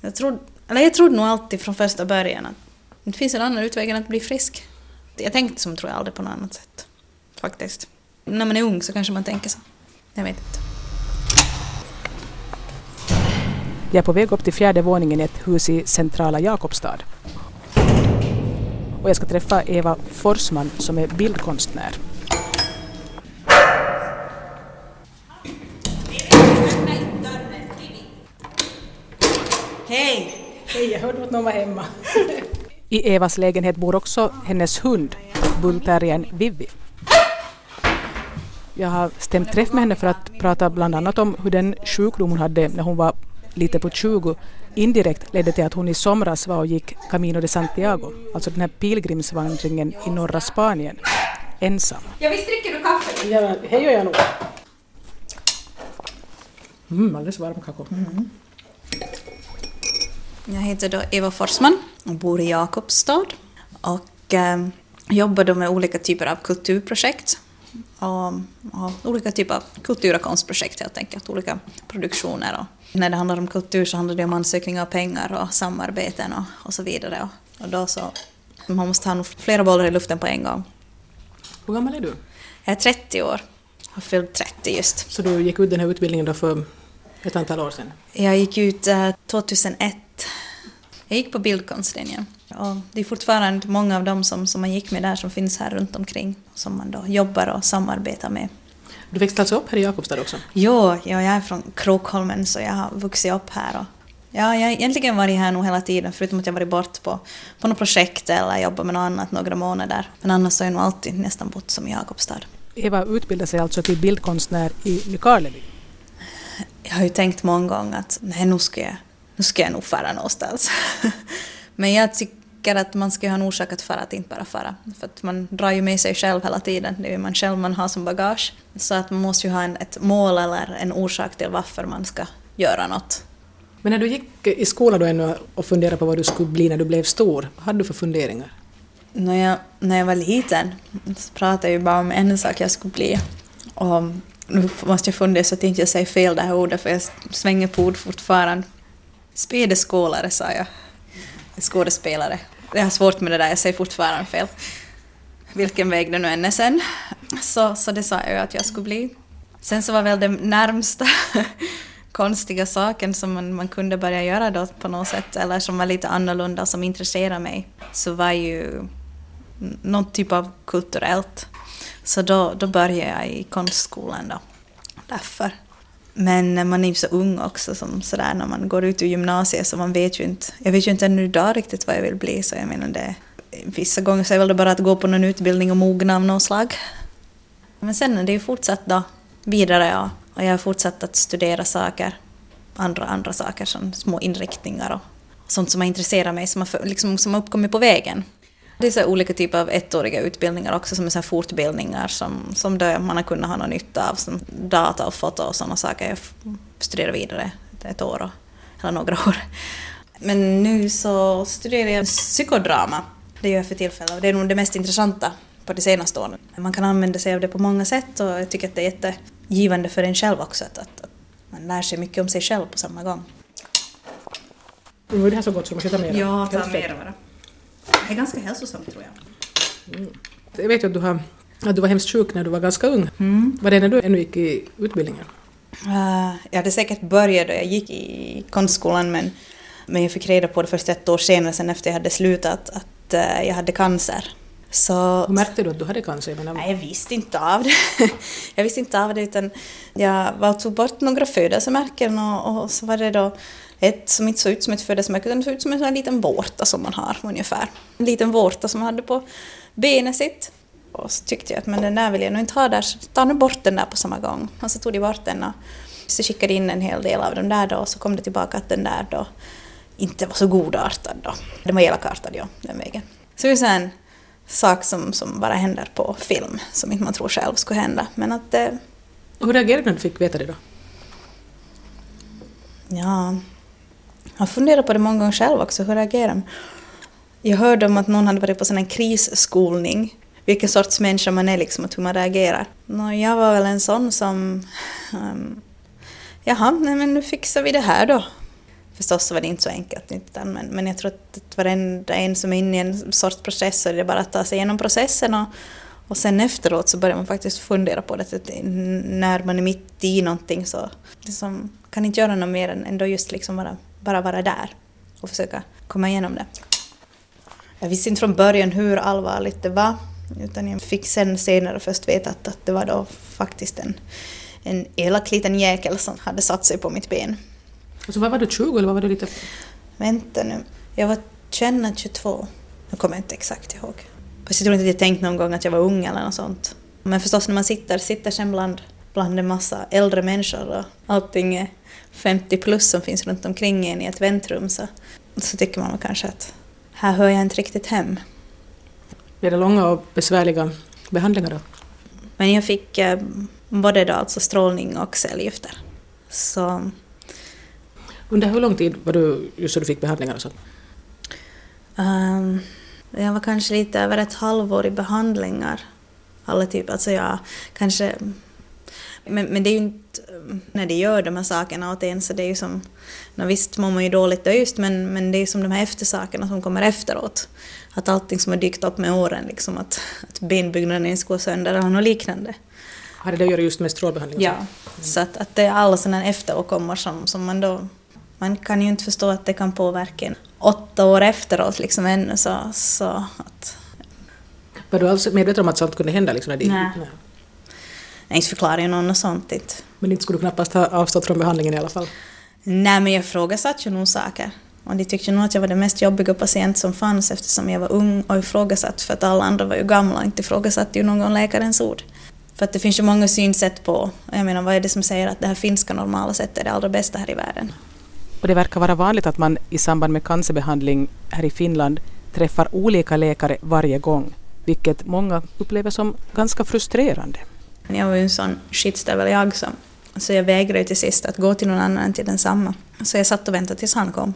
Jag trodde, eller jag trodde nog alltid från första början att det finns en annan utväg än att bli frisk. Jag tänkte som tror jag aldrig på något annat sätt. Faktiskt. När man är ung så kanske man tänker så. Jag vet inte. Jag är på väg upp till fjärde våningen i ett hus i centrala Jakobstad. Och jag ska träffa Eva Forsman som är bildkonstnär. Hej! Hej, jag hörde att någon var hemma. I Evas lägenhet bor också hennes hund, bullterriern Vivi. Jag har stämt träff med henne för att prata bland annat om hur den sjukdom hon hade när hon var lite på 20 indirekt ledde till att hon i somras var och gick Camino de Santiago, alltså den här pilgrimsvandringen i norra Spanien, ensam. Ja, visst dricker du kaffe? Ja, hej gör jag nog. Mm, alldeles varm kakao. Mm. Jag heter då Eva Forsman och bor i Jakobstad och eh, jobbar då med olika typer av kulturprojekt och, och olika typer av kultur och konstprojekt helt enkelt, olika produktioner. Och när det handlar om kultur så handlar det om ansökningar av pengar och samarbeten och, och så vidare. Och, då så, man måste ha flera bollar i luften på en gång. Hur gammal är du? Jag är 30 år, har fyllt 30 just. Så du gick ut den här utbildningen då för ett antal år sedan? Jag gick ut eh, 2001. Jag gick på bildkonstlinjen. Och det är fortfarande många av dem som, som man gick med där som finns här runt omkring som man då jobbar och samarbetar med. Du växte alltså upp här i Jakobstad också? Jo, ja, jag är från Krokholmen så jag har vuxit upp här. Och, ja, jag har egentligen varit här nog hela tiden förutom att jag varit bort på, på något projekt eller jobbat med något annat några månader. Men annars har jag nog alltid nästan bott som i Jakobstad. Eva utbildade sig alltså till bildkonstnär i Nykarleby? Jag har ju tänkt många gånger att nej, nu ska jag, nu ska jag nog fara någonstans. Men jag tycker att man ska ha en orsak att fara, att inte bara fara. För att man drar ju med sig själv hela tiden, det är ju man själv man har som bagage. Så att man måste ju ha en, ett mål eller en orsak till varför man ska göra något. Men när du gick i skolan då ännu och funderade på vad du skulle bli när du blev stor, vad hade du för funderingar? När jag, när jag var liten så pratade jag ju bara om en sak jag skulle bli. Och nu måste jag fundera så att jag inte säger fel det här ordet för jag svänger på ord fortfarande. Spedeskålare sa jag. Skådespelare. Jag har svårt med det där, jag säger fortfarande fel. Vilken väg det nu än är sen. Så, så det sa jag ju att jag skulle bli. Sen så var väl den närmsta konstiga saken som man, man kunde börja göra då på något sätt, eller som var lite annorlunda, som intresserade mig, så var ju någon typ av kulturellt. Så då, då började jag i konstskolan då, därför. Men man är ju så ung också, som sådär när man går ut ur gymnasiet, så man vet ju inte, jag vet ju inte ännu idag riktigt vad jag vill bli, så jag menar det, vissa gånger så är väl det bara att gå på någon utbildning och mogna av något slag. Men sen är det ju fortsatt då, vidare ja, och jag har fortsatt att studera saker, andra, andra saker, som små inriktningar och sånt som har intresserat mig, som har, liksom, som har uppkommit på vägen. Det är så olika typer av ettåriga utbildningar också, som är så fortbildningar som, som man har kunnat ha någon nytta av, som data och foto och sådana saker. Jag studerar vidare ett år, och, eller några år. Men nu så studerar jag psykodrama. Det gör jag för tillfället och det är nog det mest intressanta på de senaste åren. Man kan använda sig av det på många sätt och jag tycker att det är jättegivande för en själv också, att, att, att man lär sig mycket om sig själv på samma gång. Nu är det här så gott så du måste ta mer. Ja, ta mer bara. Är ganska hälsosamt tror jag. Mm. Jag vet ju att du, har, att du var hemskt sjuk när du var ganska ung. Mm. Var det när du ännu gick i utbildningen? Uh, jag hade säkert börjat då jag gick i konstskolan men, men jag fick reda på det först ett år senare sen efter jag hade slutat att uh, jag hade cancer. Så, Hur märkte du att du hade cancer? Men, nej, jag visste inte av det. jag visste inte av det utan jag var tog bort några födelsemärken och, och så var det då ett som inte såg ut som ett födelsemärke utan såg ut som en liten vårta som man har ungefär. En liten vårta som man hade på benet sitt. Och så tyckte jag att men den där vill jag nog inte ha där, så ta nu bort den där på samma gång. Och så tog de bort den och så skickade in en hel del av dem där då och så kom det tillbaka att den där då inte var så godartad då. Den var elakartad ja, den vägen. Så det är en sak som, som bara händer på film, som inte man tror själv skulle hända. Men att... Eh, Hur reagerade du när du fick veta det då? Ja, jag har funderat på det många gånger själv också, hur reagerar man? Jag hörde om att någon hade varit på sån en krisskolning, vilken sorts människa man är, liksom, och hur man reagerar. Nå, jag var väl en sån som... Um, jaha, nej men nu fixar vi det här då. Förstås så var det inte så enkelt, utan, men, men jag tror att varenda en som är inne i en sorts process så är det bara att ta sig igenom processen och, och sen efteråt så börjar man faktiskt fundera på det. Att när man är mitt i någonting så liksom, kan inte göra något mer än ändå just liksom bara, bara vara där och försöka komma igenom det. Jag visste inte från början hur allvarligt det var utan jag fick sen senare först veta att, att det var då faktiskt en, en elak liten jäkel som hade satt sig på mitt ben. Alltså vad var du, 20 eller vad var du lite? Vänta nu, jag var 21, 22. Jag kommer inte exakt ihåg. Fast jag tror inte att jag tänkt någon gång att jag var ung eller något sånt. Men förstås när man sitter, sitter sen bland, bland en massa äldre människor och allting är 50 plus som finns runt omkring en i ett väntrum så, så tycker man kanske att här hör jag inte riktigt hem. Blev det långa och besvärliga behandlingar då? Men jag fick eh, både då alltså strålning och cellgifter. Så... Under hur lång tid var du just så du fick behandlingar och sånt? Um, jag var kanske lite över ett halvår i behandlingar. Alla typ, alltså jag kanske... Men, men det är ju inte när de gör de här sakerna åt en så det är ju som... No, visst mår man ju dåligt då just men, men det är ju som de här eftersakerna som kommer efteråt. Att allting som har dykt upp med åren, liksom att, att benbyggnaden ska gå sönder eller något liknande. Har det att göra just med strålbehandling? Ja, mm. så att, att det är alla sådana efteråkommor som, som man då... Man kan ju inte förstå att det kan påverka en åtta år efteråt liksom ännu så, så att... Var du alls medveten om att sånt kunde hända? Liksom, när Nej. Nej. Någon och sånt inte. Men inte skulle du knappast ha avstått från behandlingen i alla fall? Nej, men jag ifrågasatte ju nog saker. Och de tyckte nog att jag var den mest jobbiga patient som fanns eftersom jag var ung och ifrågasatt för att alla andra var ju gamla och inte ifrågasatte ju någon läkarens ord. För att det finns ju många synsätt på, jag menar vad är det som säger att det här finska normala sättet är det allra bästa här i världen? Och det verkar vara vanligt att man i samband med cancerbehandling här i Finland träffar olika läkare varje gång, vilket många upplever som ganska frustrerande. Jag var ju en sån skitstövel jag som så jag vägrade till sist att gå till någon annan än till densamma. Så jag satt och väntade tills han kom.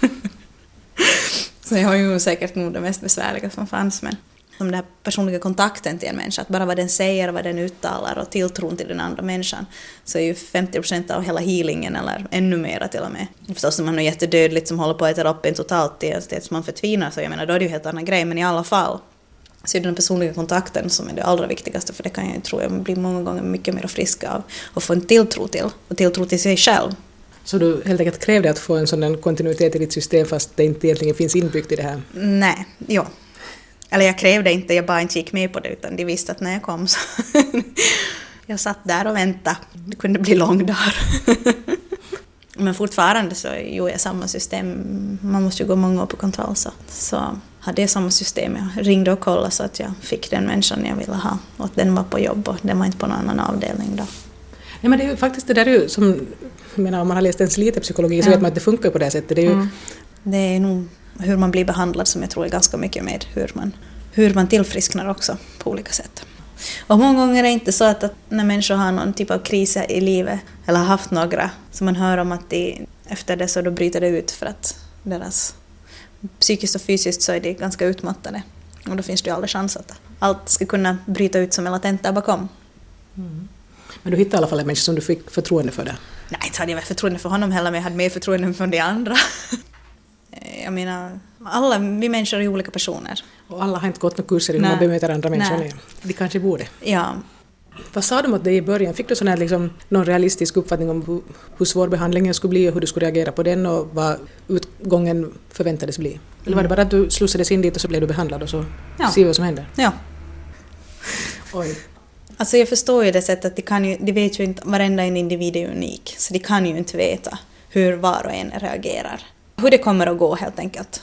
så jag var ju säkert nog det mest besvärliga som fanns. Men som den här personliga kontakten till en människa, att bara vad den säger, vad den uttalar och tilltron till den andra människan, så är ju 50 procent av hela healingen, eller ännu mera till och med. Förstås om man är jättedödligt som håller på att äta upp en totalt tills man förtvinar, så jag menar då är det ju helt annan grej, men i alla fall så är det den personliga kontakten som är det allra viktigaste för det kan jag tror jag bli många gånger mycket mer frisk av och få en tilltro till och tilltro till sig själv. Så du helt enkelt krävde att få en sån kontinuitet i ditt system fast det inte egentligen finns inbyggt i det här? Nej, jo. Eller jag krävde inte, jag bara inte gick med på det utan de visste att när jag kom så... jag satt där och väntade. Det kunde bli lång dag. Men fortfarande så gjorde jag samma system. Man måste ju gå många år på kontroll så. så hade jag samma system. Jag ringde och kollade så att jag fick den människan jag ville ha och att den var på jobb och den var inte på någon annan avdelning då. Nej, men det är ju faktiskt det där ju som, jag menar om man har läst ens lite psykologi så ja. vet man att det funkar på det sättet. Det är, ju... Mm. det är nog hur man blir behandlad som jag tror är ganska mycket med hur man, hur man tillfrisknar också på olika sätt. Och många gånger är det inte så att, att när människor har någon typ av kris i livet eller har haft några, så man hör om att de, efter det så då bryter det ut för att deras psykiskt och fysiskt så är de ganska utmattade. Och då finns det ju aldrig chans att allt ska kunna bryta ut som en latent där bakom. Mm. Men du hittade i alla fall en människa som du fick förtroende för det? Nej, inte hade jag förtroende för honom heller, men jag hade mer förtroende för de andra. jag menar, alla vi människor är olika personer. Och alla har inte gått några kurser i hur man bemöter andra människor. Nej. De kanske borde. Ja, vad sa de åt dig i början? Fick du sån här, liksom, någon realistisk uppfattning om hur, hur svår behandlingen skulle bli och hur du skulle reagera på den och vad utgången förväntades bli? Eller var det bara att du slussades in dit och så blev du behandlad och så ja. ser vi vad som händer? Ja. Oj. Alltså jag förstår ju det sättet att de, kan ju, de vet ju inte, varenda en individ är unik, så de kan ju inte veta hur var och en reagerar. Hur det kommer att gå helt enkelt.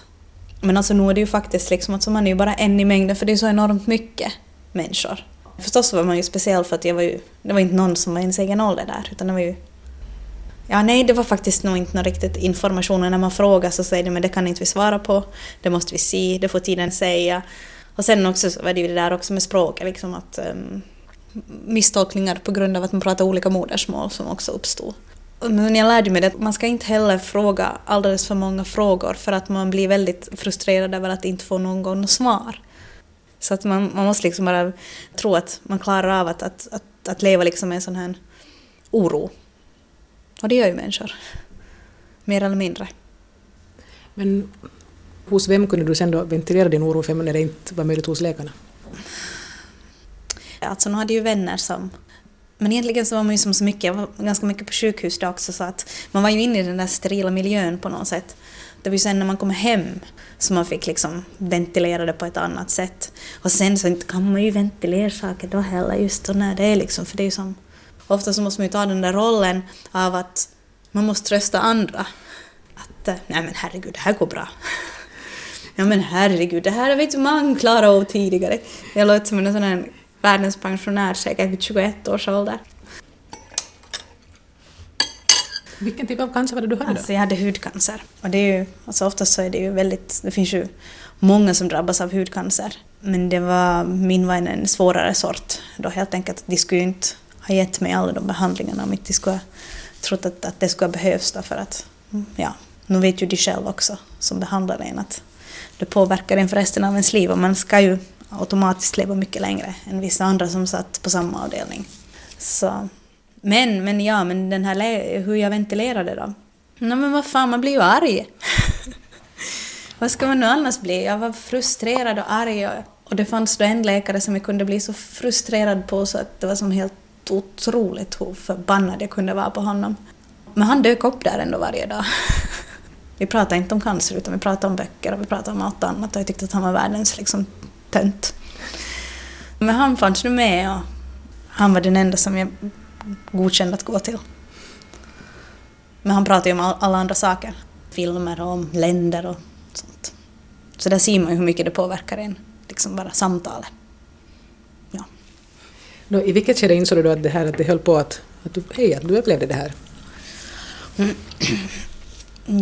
Men alltså nu är det ju faktiskt liksom att man är ju bara en i mängden för det är så enormt mycket människor. Förstås var man ju speciell för att jag var ju, det var inte någon som var ens egen ålder där, utan det var ju... Ja, nej, det var faktiskt nog inte någon riktigt information. När man frågar så säger de men det kan inte vi svara på, det måste vi se, det får tiden säga. Och sen också var det ju det där också med språket, liksom att um, misstolkningar på grund av att man pratar olika modersmål som också uppstod. Men jag lärde mig att man ska inte heller fråga alldeles för många frågor för att man blir väldigt frustrerad över att inte få någon svar. Så att man, man måste liksom bara tro att man klarar av att, att, att, att leva liksom med en sån här oro. Och det gör ju människor. mer eller mindre. Men hos vem kunde du sen då ventilera din oro för när det inte var möjligt hos läkarna? Alltså nu hade ju vänner som... Men egentligen så var man ju som så mycket, jag var ganska mycket på sjukhus då också så att man var ju inne i den där sterila miljön på något sätt. Det var ju sen när man kom hem som man fick liksom ventilera det på ett annat sätt. Och sen så kan man ju ventilera saker då heller just när det är liksom, för det är ju som... Ofta så måste man ju ta den där rollen av att man måste trösta andra. Att, eh, nej men herregud, det här går bra. Ja men herregud, det här har vet man klarat av tidigare. Jag låter som en sån här världens pensionär säkert vid 21 års ålder. Vilken typ av cancer var det du hade då? Alltså jag hade hudcancer. Och det är ju, alltså oftast så är det ju väldigt, det finns ju många som drabbas av hudcancer. Men det var, min var en svårare sort. Då helt enkelt, de skulle ju inte har gett mig alla de behandlingarna om inte de skulle ha trott att, att det skulle ha behövts för att, mm, ja, nu vet ju de själva också som behandlar en att det påverkar en för resten av ens liv och man ska ju automatiskt leva mycket längre än vissa andra som satt på samma avdelning. Så men, men ja, men den här hur jag ventilerade då. Nej men vad fan, man blir ju arg. vad ska man nu annars bli? Jag var frustrerad och arg och, och det fanns då en läkare som jag kunde bli så frustrerad på så att det var som helt otroligt hur förbannad jag kunde vara på honom. Men han dök upp där ändå varje dag. vi pratade inte om cancer utan vi pratade om böcker och vi pratade om allt annat och jag tyckte att han var världens liksom tönt. Men han fanns nu med och han var den enda som jag godkände att gå till. Men han pratade ju om alla andra saker. Filmer och om länder och sånt. Så där ser man ju hur mycket det påverkar en, liksom bara samtalet. Nå, I vilket skede insåg du då att det här att det höll på att, att du, hej, att du upplevde det här? Mm.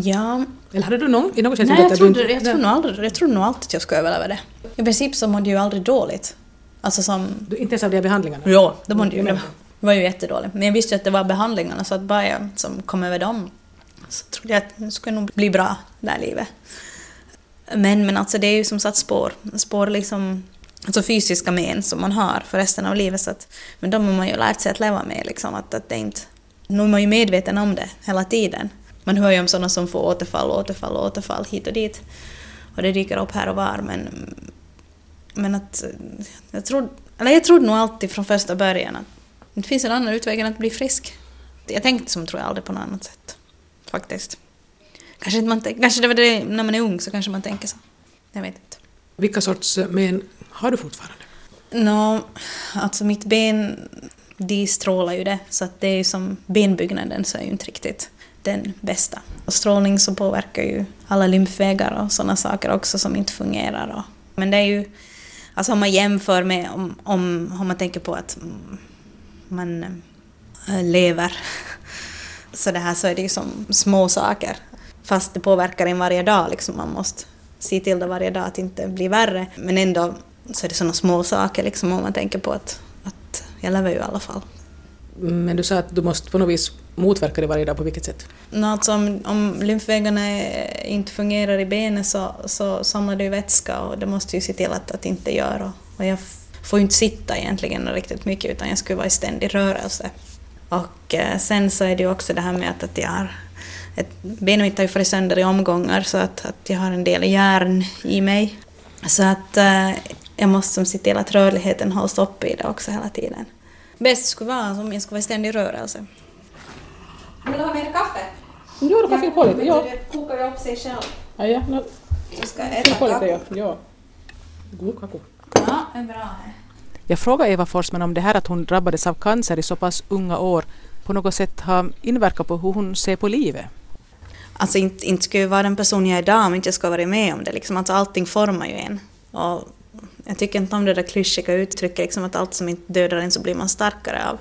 Ja. Eller hade du någon, i något skede Nej, jag trodde, jag, trodde nog aldrig, jag trodde nog alltid att jag skulle överleva det. I princip så mådde jag ju aldrig dåligt. Alltså som... Du, inte ens av de här behandlingarna? Ja, det mådde ju. Det var ju jättedåligt. Men jag visste ju att det var behandlingarna så att bara jag som kom över dem så trodde jag att det skulle nog bli bra det här livet. Men, men alltså det är ju som sagt spår. Spår liksom, alltså fysiska men som man har för resten av livet. Så att, men de har man ju lärt sig att leva med. Liksom, att, att det inte, nu är man ju medveten om det hela tiden. Man hör ju om sådana som får återfall, återfall, återfall hit och dit. Och det dyker upp här och var. Men, men att jag trodde, eller jag trodde nog alltid från första början att det finns en annan utväg än att bli frisk. Jag tänkte som tror jag aldrig på något annat sätt. Faktiskt. Kanske, man, kanske det var det när man är ung så kanske man tänker så. Jag vet inte. Vilka sorts men har du fortfarande? Nå, no, alltså mitt ben, de strålar ju det. Så att det är ju som benbyggnaden så är ju inte riktigt den bästa. Och strålning så påverkar ju alla lymfvägar och sådana saker också som inte fungerar. Och, men det är ju, alltså om man jämför med om, om, om man tänker på att man eh, lever. Så det här så är det ju som små saker. Fast det påverkar en varje dag, liksom. man måste se till det varje dag att det inte blir värre. Men ändå så är det sådana små saker liksom, om man tänker på att, att jag lever ju i alla fall. Men du sa att du måste på något vis motverka det varje dag, på vilket sätt? No, alltså om, om lymfvägarna inte fungerar i benet så, så samlar det ju vätska och det måste ju se till att det inte gör. Och, jag får inte sitta egentligen riktigt mycket utan jag skulle vara i ständig rörelse. Och eh, sen så är det ju också det här med att, att jag har ett, benet mitt har ju farit sönder i omgångar så att, att jag har en del järn i mig. Så att eh, jag måste se till att rörligheten hålls uppe i det också hela tiden. Bäst skulle vara om jag skulle vara i ständig rörelse. Vill du ha mer kaffe? Jo, du kan fylla på lite. Ja. Det kokar ju upp sig själv. Ja, ja. No. Jag ska äta kakao. Ja. ja. God kakao. Ja, är bra. Jag frågade Eva Forsman om det här att hon drabbades av cancer i så pass unga år på något sätt har inverkat på hur hon ser på livet. Alltså inte, inte skulle jag vara den person jag är idag om inte jag skulle ha varit med om det. Liksom. Alltså, allting formar ju en. Och jag tycker inte om det där klyschiga uttrycket liksom, att allt som inte dödar en så blir man starkare av.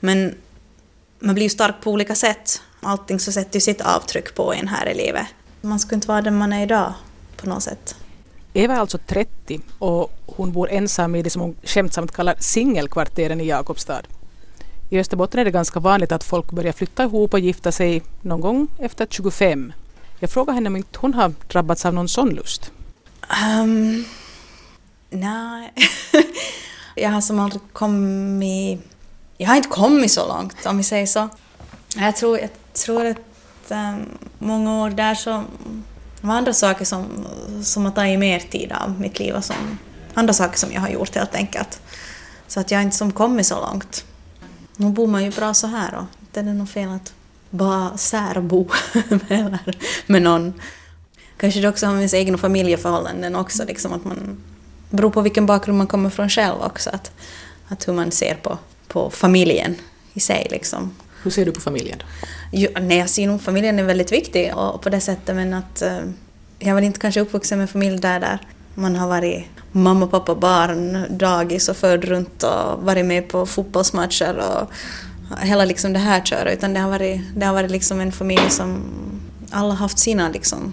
Men man blir ju stark på olika sätt. Allting så sätter ju sitt avtryck på en här i livet. Man skulle inte vara den man är idag på något sätt. Eva är alltså 30 och hon bor ensam i det som hon skämtsamt kallar singelkvarteren i Jakobstad. I Österbotten är det ganska vanligt att folk börjar flytta ihop och gifta sig någon gång efter 25. Jag frågar henne om inte hon har drabbats av någon sån lust. Um, nej, jag har som aldrig kommit... Jag har inte kommit så långt, om vi säger så. Jag tror, jag tror att um, många år där så var andra saker som, som har tagit mer tid av mitt liv och som, andra saker som jag har gjort helt enkelt. Så att jag inte som kommit så långt. Nu bor man ju bra så här och det är nog fel att bara särbo med, med någon. Kanske det också har med ens egna familjeförhållanden också, liksom att man beror på vilken bakgrund man kommer från själv också, att, att hur man ser på, på familjen i sig. Liksom. Hur ser du på familjen? Jo, nej, jag ser nog familjen är väldigt viktig och på det sättet, men att uh, jag var inte kanske uppvuxen med en familj där, där man har varit mamma, pappa, barn, dagis och född runt och varit med på fotbollsmatcher och hela liksom det här köret, utan det har varit, det har varit liksom en familj som alla haft sina liksom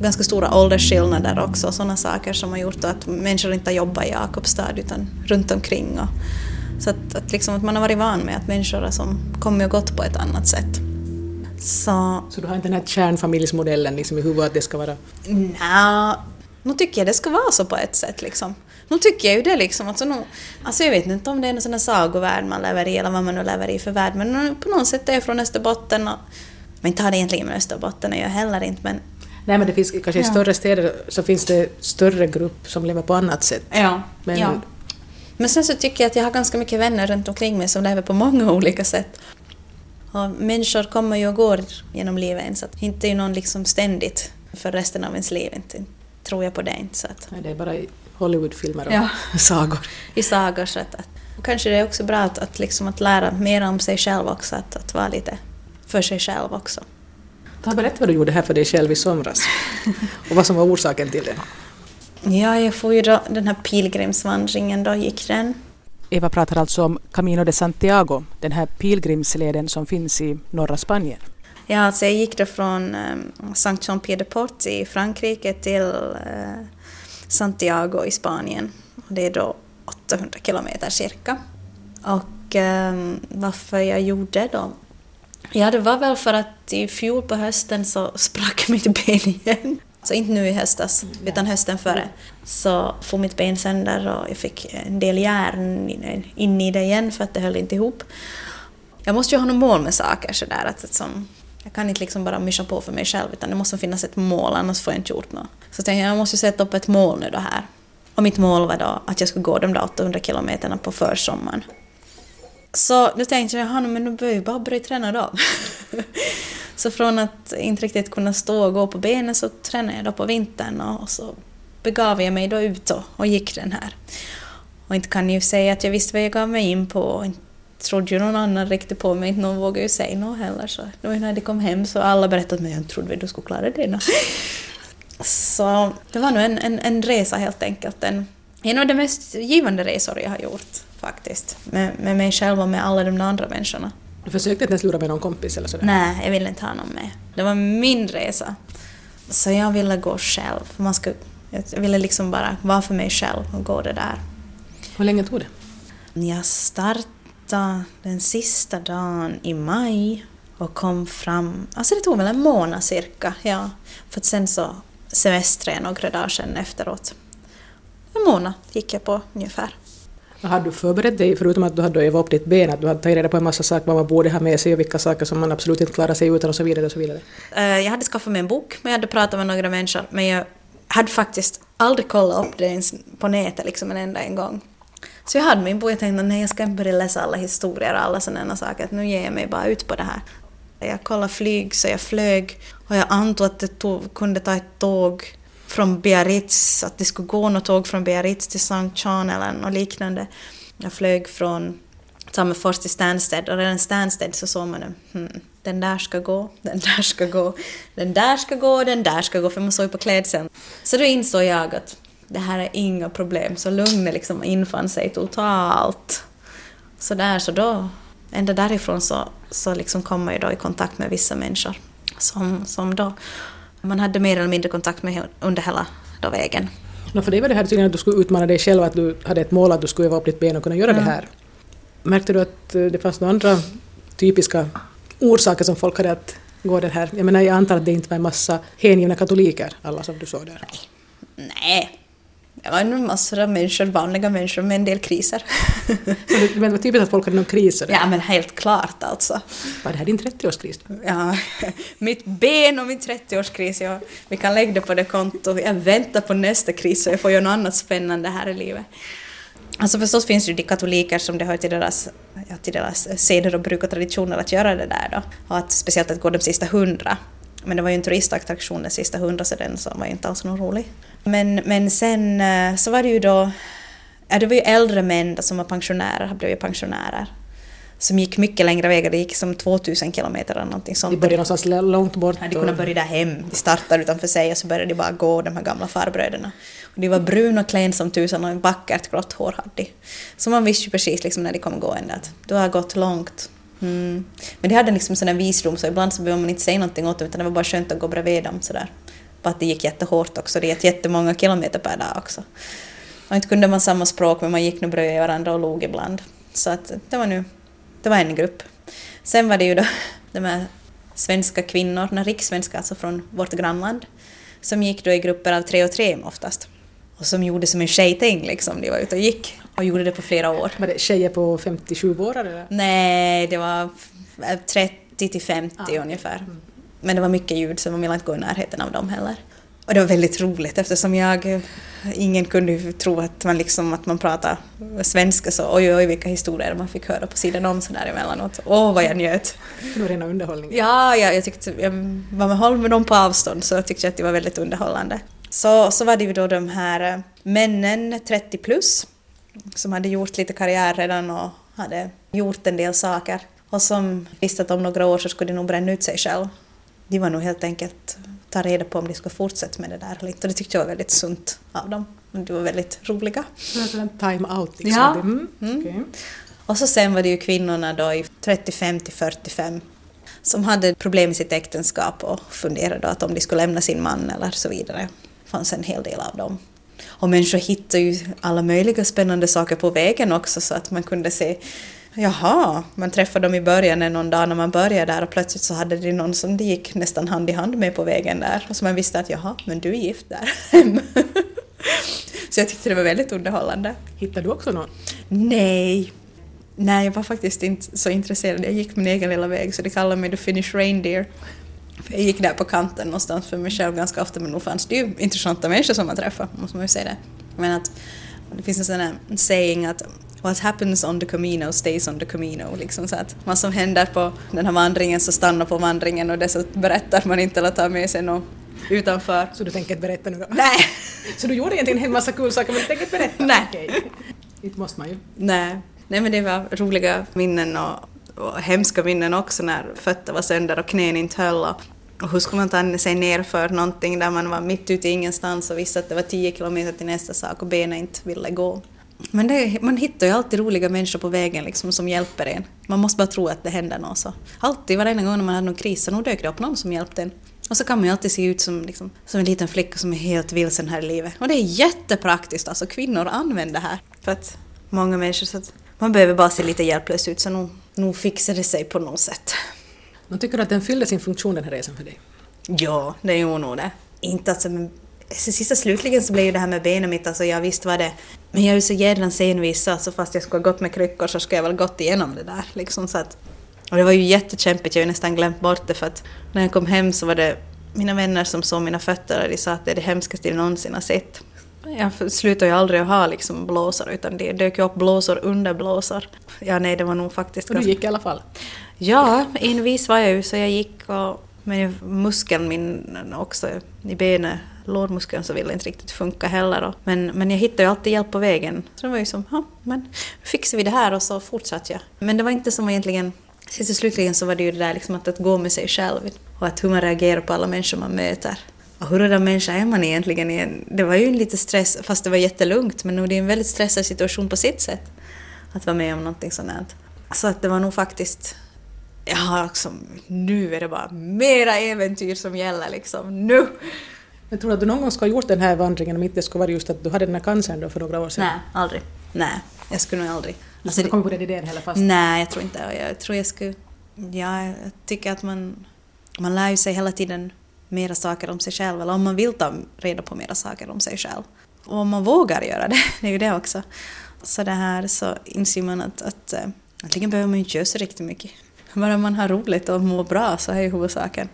ganska stora åldersskillnader också, sådana saker som har gjort att människor inte har jobbat i Jakobstad utan runt omkring. Och, så att, att, liksom, att man har varit van med att människor har som kommit och gått på ett annat sätt. Så, så du har inte den här kärnfamiljsmodellen liksom i huvudet att det ska vara... Nej, nu tycker jag det ska vara så på ett sätt liksom. Nu tycker jag ju det liksom. Alltså, nu, alltså jag vet inte om det är en sån här sagovärld man lever i eller vad man nu lever i för värld men på något sätt är jag från Österbotten och men inte har det egentligen med Österbotten att göra heller inte men Nej men det finns kanske i större städer så finns det större grupp som lever på annat sätt. Ja. Men, ja. men sen så tycker jag att jag har ganska mycket vänner runt omkring mig som lever på många olika sätt. Och människor kommer ju och går genom livet så att inte är någon liksom ständigt för resten av ens liv. Inte, tror jag på det inte. Så att. Nej, det är bara i Hollywoodfilmer och ja. sagor. I sagor. Så att, att, kanske det är också bra att, att, liksom att lära mer om sig själv också, att, att vara lite för sig själv också. Ta berätta vad du gjorde här för dig själv i somras och vad som var orsaken till det. Ja, jag får ju då den här pilgrimsvandringen, då gick den. Eva pratar alltså om Camino de Santiago, den här pilgrimsleden som finns i norra Spanien. Ja, alltså jag gick då från um, Saint Jean-Pied-de-Port i Frankrike till uh, Santiago i Spanien. Det är då 800 kilometer cirka. Och um, varför jag gjorde då Ja, det var väl för att i fjol på hösten så sprack mitt ben igen. Så inte nu i höstas, utan hösten före. Så får mitt ben sönder och jag fick en del järn in i det igen för att det höll inte ihop. Jag måste ju ha något mål med saker sådär. Att, som, jag kan inte liksom bara myscha på för mig själv utan det måste finnas ett mål annars får jag inte gjort något. Så jag tänkte jag måste sätta upp ett mål nu då här. Och mitt mål var då att jag skulle gå de där 800 kilometerna på försommaren. Så då tänkte jag, men nu behöver jag bara börja träna då. så från att inte riktigt kunna stå och gå på benen så tränade jag då på vintern och så begav jag mig då ut och, och gick den här. Och inte kan jag ju säga att jag visste vad jag gav mig in på och inte trodde ju någon annan riktigt på mig, inte någon vågade ju säga något heller. Så då när de kom hem så alla berättade att men jag trodde att du skulle klara det. så det var nog en, en, en resa helt enkelt. En, en av de mest givande resor jag har gjort faktiskt. Med, med mig själv och med alla de andra människorna. Du försökte inte ens lura med någon kompis eller sådär? Nej, jag ville inte ha någon med. Det var min resa. Så jag ville gå själv. Man skulle, jag ville liksom bara vara för mig själv och gå det där. Hur länge tog det? Jag startade den sista dagen i maj och kom fram... Alltså det tog väl en månad cirka, ja. För att sen så semestrade några dagar sen efteråt. En månad gick jag på ungefär. Hade du förberett dig, förutom att du hade övat upp ditt ben, att du hade tagit reda på en massa saker vad man borde ha med sig och vilka saker som man absolut inte klarar sig utan och så vidare och så vidare? Eh, jag hade skaffat mig en bok, men jag hade pratat med några människor, men jag hade faktiskt aldrig kollat upp det ens på nätet liksom en enda en gång. Så jag hade min bok och jag tänkte nej jag ska inte börja läsa alla historier och alla sådana saker, nu ger jag mig bara ut på det här. Jag kollade flyg så jag flög och jag antog att det tog, kunde ta ett tåg från Biarritz, att det skulle gå något tåg från Biarritz till Saint Jean eller något liknande. Jag flög från Tammerfors till Stansted och redan Stansted så såg man hmm, den där ska gå, den där ska gå, den där ska gå, den där ska gå, för man såg ju på klädseln. Så då insåg jag att det här är inga problem, så lugnet liksom infann sig totalt. Så där, så då, ända därifrån så, så liksom kom man ju då i kontakt med vissa människor som, som då man hade mer eller mindre kontakt med under hela då vägen. No, för dig var det här tydligen att du skulle utmana dig själv, att du hade ett mål att du skulle öva upp ditt ben och kunna göra mm. det här. Märkte du att eh, det fanns några andra typiska orsaker som folk hade att gå det här? Jag menar, jag antar att det inte var en massa hängivna katoliker, alla som du såg där. Nej. Det en massor av människor, vanliga människor med en del kriser. Men det var typiskt att folk hade någon kris? Ja men helt klart alltså. Var det här din 30-årskris? Ja, mitt ben och min 30-årskris, ja, vi kan lägga det på det kontot. Jag väntar på nästa kris så jag får göra något annat spännande här i livet. Alltså förstås finns det ju de katoliker som det hör till deras, ja, till deras seder och bruk och traditioner att göra det där då. Och att, speciellt att gå de sista hundra. Men det var ju en turistattraktion den sista hundra så den så var ju inte alls någon rolig. Men, men sen eh, så var det ju då, ja det var ju äldre män som var pensionärer, blev ju pensionärer. Som gick mycket längre vägar, det gick som 2000 kilometer eller någonting sånt. De började någonstans långt bort. De hade kunnat börja där hem. De startade utanför sig och så började de bara gå, de här gamla farbröderna. Och de var bruna och klen som tusan och en vackert grått hår hade de. Så man visste ju precis liksom när de kom gående att du har gått långt. Mm. Men de hade liksom sån där visdom så ibland så behöver man inte säga någonting åt dem utan det var bara skönt att gå bredvid dem sådär. Bara att det gick jättehårt också, det gick jättemånga kilometer per dag också. Och inte kunde man samma språk men man gick nog bredvid varandra och log ibland. Så att det var nu, det var en grupp. Sen var det ju då de här svenska kvinnor, den rikssvenska alltså från vårt grannland, som gick då i grupper av tre och tre oftast. Och som gjorde som en tjejting liksom, de var ute och gick och gjorde det på flera år. Var det tjejer på 57 år eller? Nej, det var 30 till 50 Ja. ungefär. Men det var mycket ljud så man ville inte gå i närheten av dem heller. Och det var väldigt roligt eftersom jag, ingen kunde ju tro att man liksom, att man pratar svenska så oj oj vilka historier man fick höra på sidan om sådär emellanåt. Åh vad jag njöt. Det var rena underhållningen. Ja, ja jag tyckte, jag var med håll med dem på avstånd så jag tyckte att det var väldigt underhållande. Så, så var det ju då de här eh, männen 30 plus som hade gjort lite karriär redan och hade gjort en del saker och som visste att om några år så skulle de nog bränna ut sig själv. De var nog helt enkelt ta reda på om de skulle fortsätta med det där eller inte och det tyckte jag var väldigt sunt av dem. De var väldigt roliga. Så det var en time-out liksom. Ja. Mm. Mm. okej. Och så sen var det ju kvinnorna då i 35 till 45 som hade problem i sitt äktenskap och funderade att om de skulle lämna sin man eller så vidare. Det fanns en hel del av dem. Och människor hittade ju alla möjliga spännande saker på vägen också så att man kunde se Jaha, man träffade dem i början någon dag när man började där och plötsligt så hade de någon som det gick nästan hand i hand med på vägen där. Och så man visste att jaha, men du är gift där. så jag tyckte det var väldigt underhållande. Hittade du också någon? Nej. Nej, jag var faktiskt inte så intresserad. Jag gick min egen lilla väg så de kallade mig the Finnish Reindeer. Jag gick där på kanten någonstans för mig själv ganska ofta men nog fanns det ju intressanta människor som man träffade, måste man ju säga det. Men att det finns en sån här saying att What happens on the Camino stays on the Camino. Liksom så att vad som händer på den här vandringen så stannar på vandringen och det så berättar man inte eller tar med sig något utanför. Så du tänker inte berätta nu då? Nej! Så du gjorde egentligen en massa kul saker men du tänker inte berätta? Nej. Okej. Inte måste man ju. Nej. Nej men det var roliga minnen och, och hemska minnen också när fötter var sönder och knän inte höll. Och, och hur skulle man ta sig ner för någonting där man var mitt ute i ingenstans och visste att det var 10 kilometer till nästa sak och benen inte ville gå. Men det, man hittar ju alltid roliga människor på vägen liksom, som hjälper en. Man måste bara tro att det händer något. Så. Alltid, varenda gång när man hade någon kris så nog dök det upp någon som hjälpte en. Och så kan man ju alltid se ut som, liksom, som en liten flicka som är helt vilsen här i livet. Och det är jättepraktiskt, alltså kvinnor använder det här. För att många människor, så att man behöver bara se lite hjälplös ut så nog, nog fixar det sig på något sätt. Men tycker att den fyllde sin funktion den här resan för dig? Ja, det är ju nog det. Inte alltså, men sista slutligen så blev ju det här med benen mitt, alltså jag visste vad det men jag är ju så jädrans envis så alltså fast jag skulle ha gått med kryckor så skulle jag väl gått igenom det där liksom så att och det var ju jättekämpigt, jag har ju nästan glömt bort det för att när jag kom hem så var det mina vänner som såg mina fötter och de sa att det är det hemskaste de någonsin har sett. Jag slutade ju aldrig att ha liksom blåsor utan det dök ju upp blåsor under blåsor. Ja nej det var nog faktiskt Och du gick i alla fall? Ja, envis var jag ju så jag gick och men muskeln min också i benet, lårmuskeln så ville inte riktigt funka heller. Och, men, men jag hittade ju alltid hjälp på vägen. Så det var ju som, ja men nu fixar vi det här och så fortsatte jag. Men det var inte som egentligen, sist och slutligen så var det ju det där liksom att, att gå med sig själv och att hur man reagerar på alla människor man möter. Och hurdan människa är man egentligen? Det var ju en lite stress, fast det var jättelugnt, men det är en väldigt stressad situation på sitt sätt. Att vara med om någonting sånt här. Så att det var nog faktiskt jag har liksom, nu är det bara mera äventyr som gäller liksom, nu! Men tror du att du någon gång ska ha gjort den här vandringen om inte det skulle vara just att du hade den här cancern då för några år sedan? Nej, aldrig. Nej, jag skulle nog aldrig. Alltså, Alltså, du kommer på den idén heller fast... nej, jag tror inte jag, tror jag skulle... Ja, jag tycker att man, man lär ju sig hela tiden mera saker om sig själv, eller om man vill ta reda på mera saker om sig själv. Och om man vågar göra det, det är ju det också. Så det här så inser man att, att egentligen behöver man ju inte göra så riktigt mycket. Bara man har roligt och mår bra så är ju huvudsaken.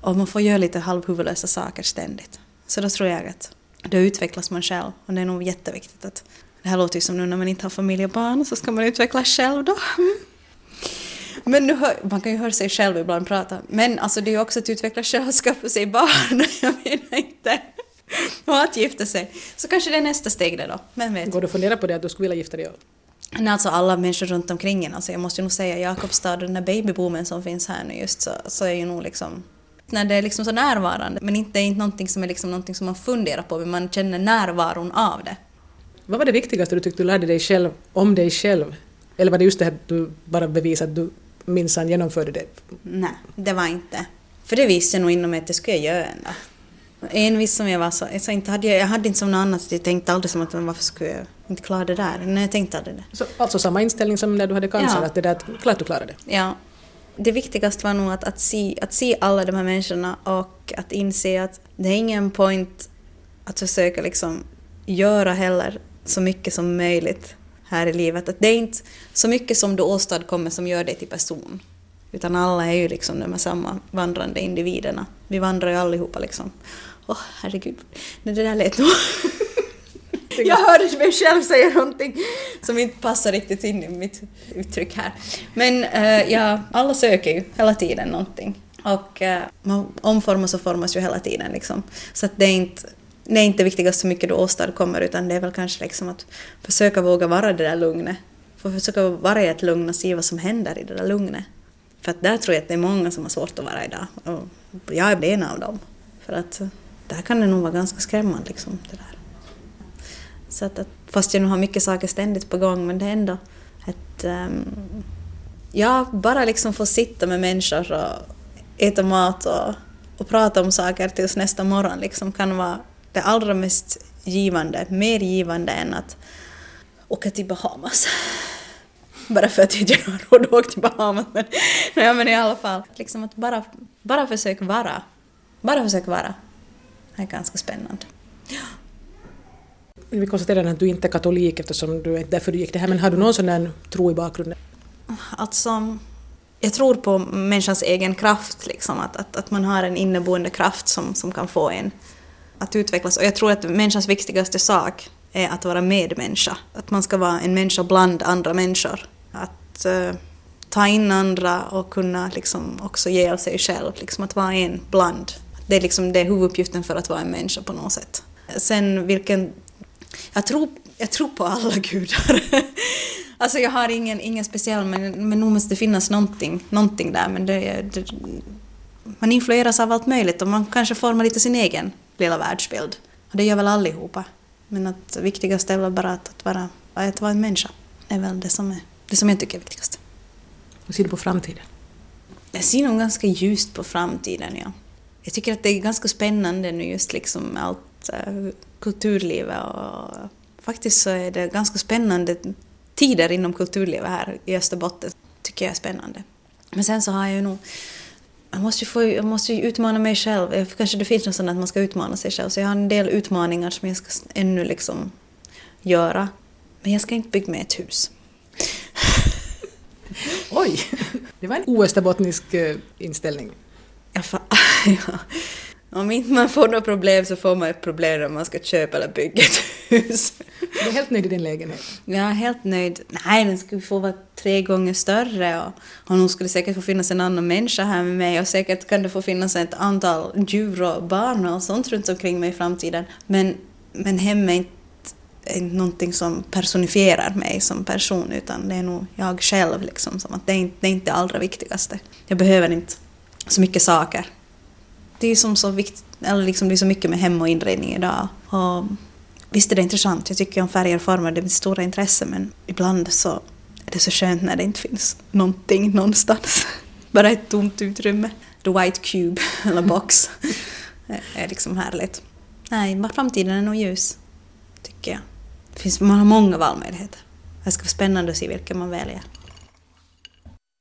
Och man får göra lite halvhuvudlösa saker ständigt. Så då tror jag att då utvecklas man själv och det är nog jätteviktigt att det här låter ju som nu när man inte har familj och barn så ska man utvecklas själv då. Men nu hör, man kan ju höra sig själv ibland prata. Men alltså det är ju också att utveckla själv och skaffa sig barn. Jag menar inte. Och att gifta sig. Så kanske det är nästa steg det då. Men vet. Går du att fundera på det att du skulle vilja gifta dig? Nej, alltså alla människor runt omkring en. Alltså jag måste ju nog säga Jakobstad och den här babyboomen som finns här nu just så, så är ju nog liksom när det är liksom så närvarande. Men inte, inte någonting som är liksom någonting som man funderar på, men man känner närvaron av det. Vad var det viktigaste du tyckte du lärde dig själv om dig själv? Eller var det just det här att du bara bevisade att du minsann genomförde det? Nej, det var inte. För det visste jag nog inom mig att det skulle jag göra ändå. Envis som jag var så, så inte hade jag, jag hade inte som något annat, jag tänkte aldrig som att varför skulle jag inte klara det där? Nej, jag tänkte aldrig det. Så, alltså samma inställning som när du hade cancer, ja. att det där, klart du klarade det? Ja. Det viktigaste var nog att, att, se, att se alla de här människorna och att inse att det är ingen point att försöka liksom göra heller så mycket som möjligt här i livet. Att det är inte så mycket som du åstadkommer som gör dig till person. Utan alla är ju liksom de här samma vandrande individerna. Vi vandrar ju allihopa liksom. Åh, oh, herregud. Nej, det där lät nog... Jag hörde mig själv säga någonting som inte passar riktigt in i mitt uttryck här. Men uh, ja, alla söker ju hela tiden någonting. Och uh, man omformas och formas ju hela tiden liksom. Så att det är inte det är inte viktigast hur mycket du åstadkommer utan det är väl kanske liksom att försöka våga vara det där lugnet. För försöka vara i ett lugn och se vad som händer i det där lugnet. För att där tror jag att det är många som har svårt att vara idag. Och jag är en av dem. För att där kan det nog vara ganska skrämmande liksom det där. Så att, att fast jag nu har mycket saker ständigt på gång men det är ändå att... Um, ja, bara liksom få sitta med människor och äta mat och, och prata om saker tills nästa morgon liksom kan vara det allra mest givande, mer givande än att åka till Bahamas. Bara för att jag inte har råd att åka till Bahamas. Men, nej, men i alla fall, liksom att bara, bara försöka vara. Bara försöka vara. Det är ganska spännande. Vi konstaterar att du inte är katolik eftersom du är därför du gick det här, men har du någon sån där tro i bakgrunden? Alltså, jag tror på människans egen kraft, liksom, att, att, att man har en inneboende kraft som, som kan få en att utvecklas. Och jag tror att människans viktigaste sak är att vara medmänniska. Att man ska vara en människa bland andra människor. Att uh, ta in andra och kunna liksom också ge av sig själv. Liksom att vara en bland. Det är liksom det är huvuduppgiften för att vara en människa på något sätt. Sen vilken... Jag tror, jag tror på alla gudar. alltså jag har ingen, ingen speciell, men, men nog måste det finnas någonting, någonting där. Men det, det, man influeras av allt möjligt och man kanske formar lite sin egen lilla världsbild. Och det gör väl allihopa. Men att viktigast är väl bara att, att, vara, att vara en människa. Det är väl det som, är, det som jag tycker är viktigast. Hur ser du på framtiden? Jag ser nog ganska ljust på framtiden, ja. Jag tycker att det är ganska spännande nu just liksom allt uh, kulturlivet och faktiskt så är det ganska spännande tider inom kulturlivet här i Österbotten. tycker jag är spännande. Men sen så har jag ju nog jag måste ju, få, jag måste ju utmana mig själv. Kanske det finns något sånt att man ska utmana sig själv. Så jag har en del utmaningar som jag ska ännu liksom göra. Men jag ska inte bygga mig ett hus. Oj! Det var en oösterbottnisk eh, inställning. Ja, ja. Om inte man får något problem så får man ett problem när man ska köpa eller bygga ett hus. Du är helt nöjd i din lägenhet? Jag är helt nöjd. Nej, den skulle få vara tre gånger större och, och nog skulle säkert få finnas en annan människa här med mig och säkert kan det få finnas ett antal djur och barn och sånt runt omkring mig i framtiden. Men, men hem är inte, är inte någonting som personifierar mig som person utan det är nog jag själv liksom. Som att det, är inte, det är inte det allra viktigaste. Jag behöver inte så mycket saker det är som så viktigt, eller liksom det är så mycket med hem och inredning idag. Och visst är det intressant, jag tycker om färger och former, det är mitt stora intresse, men ibland så är det så skönt när det inte finns någonting någonstans. Bara ett tomt utrymme. The White Cube, eller box, är liksom härligt. Nej, framtiden är nog ljus, tycker jag. Det finns, man har många valmöjligheter. Det ska vara spännande att se vilken man väljer.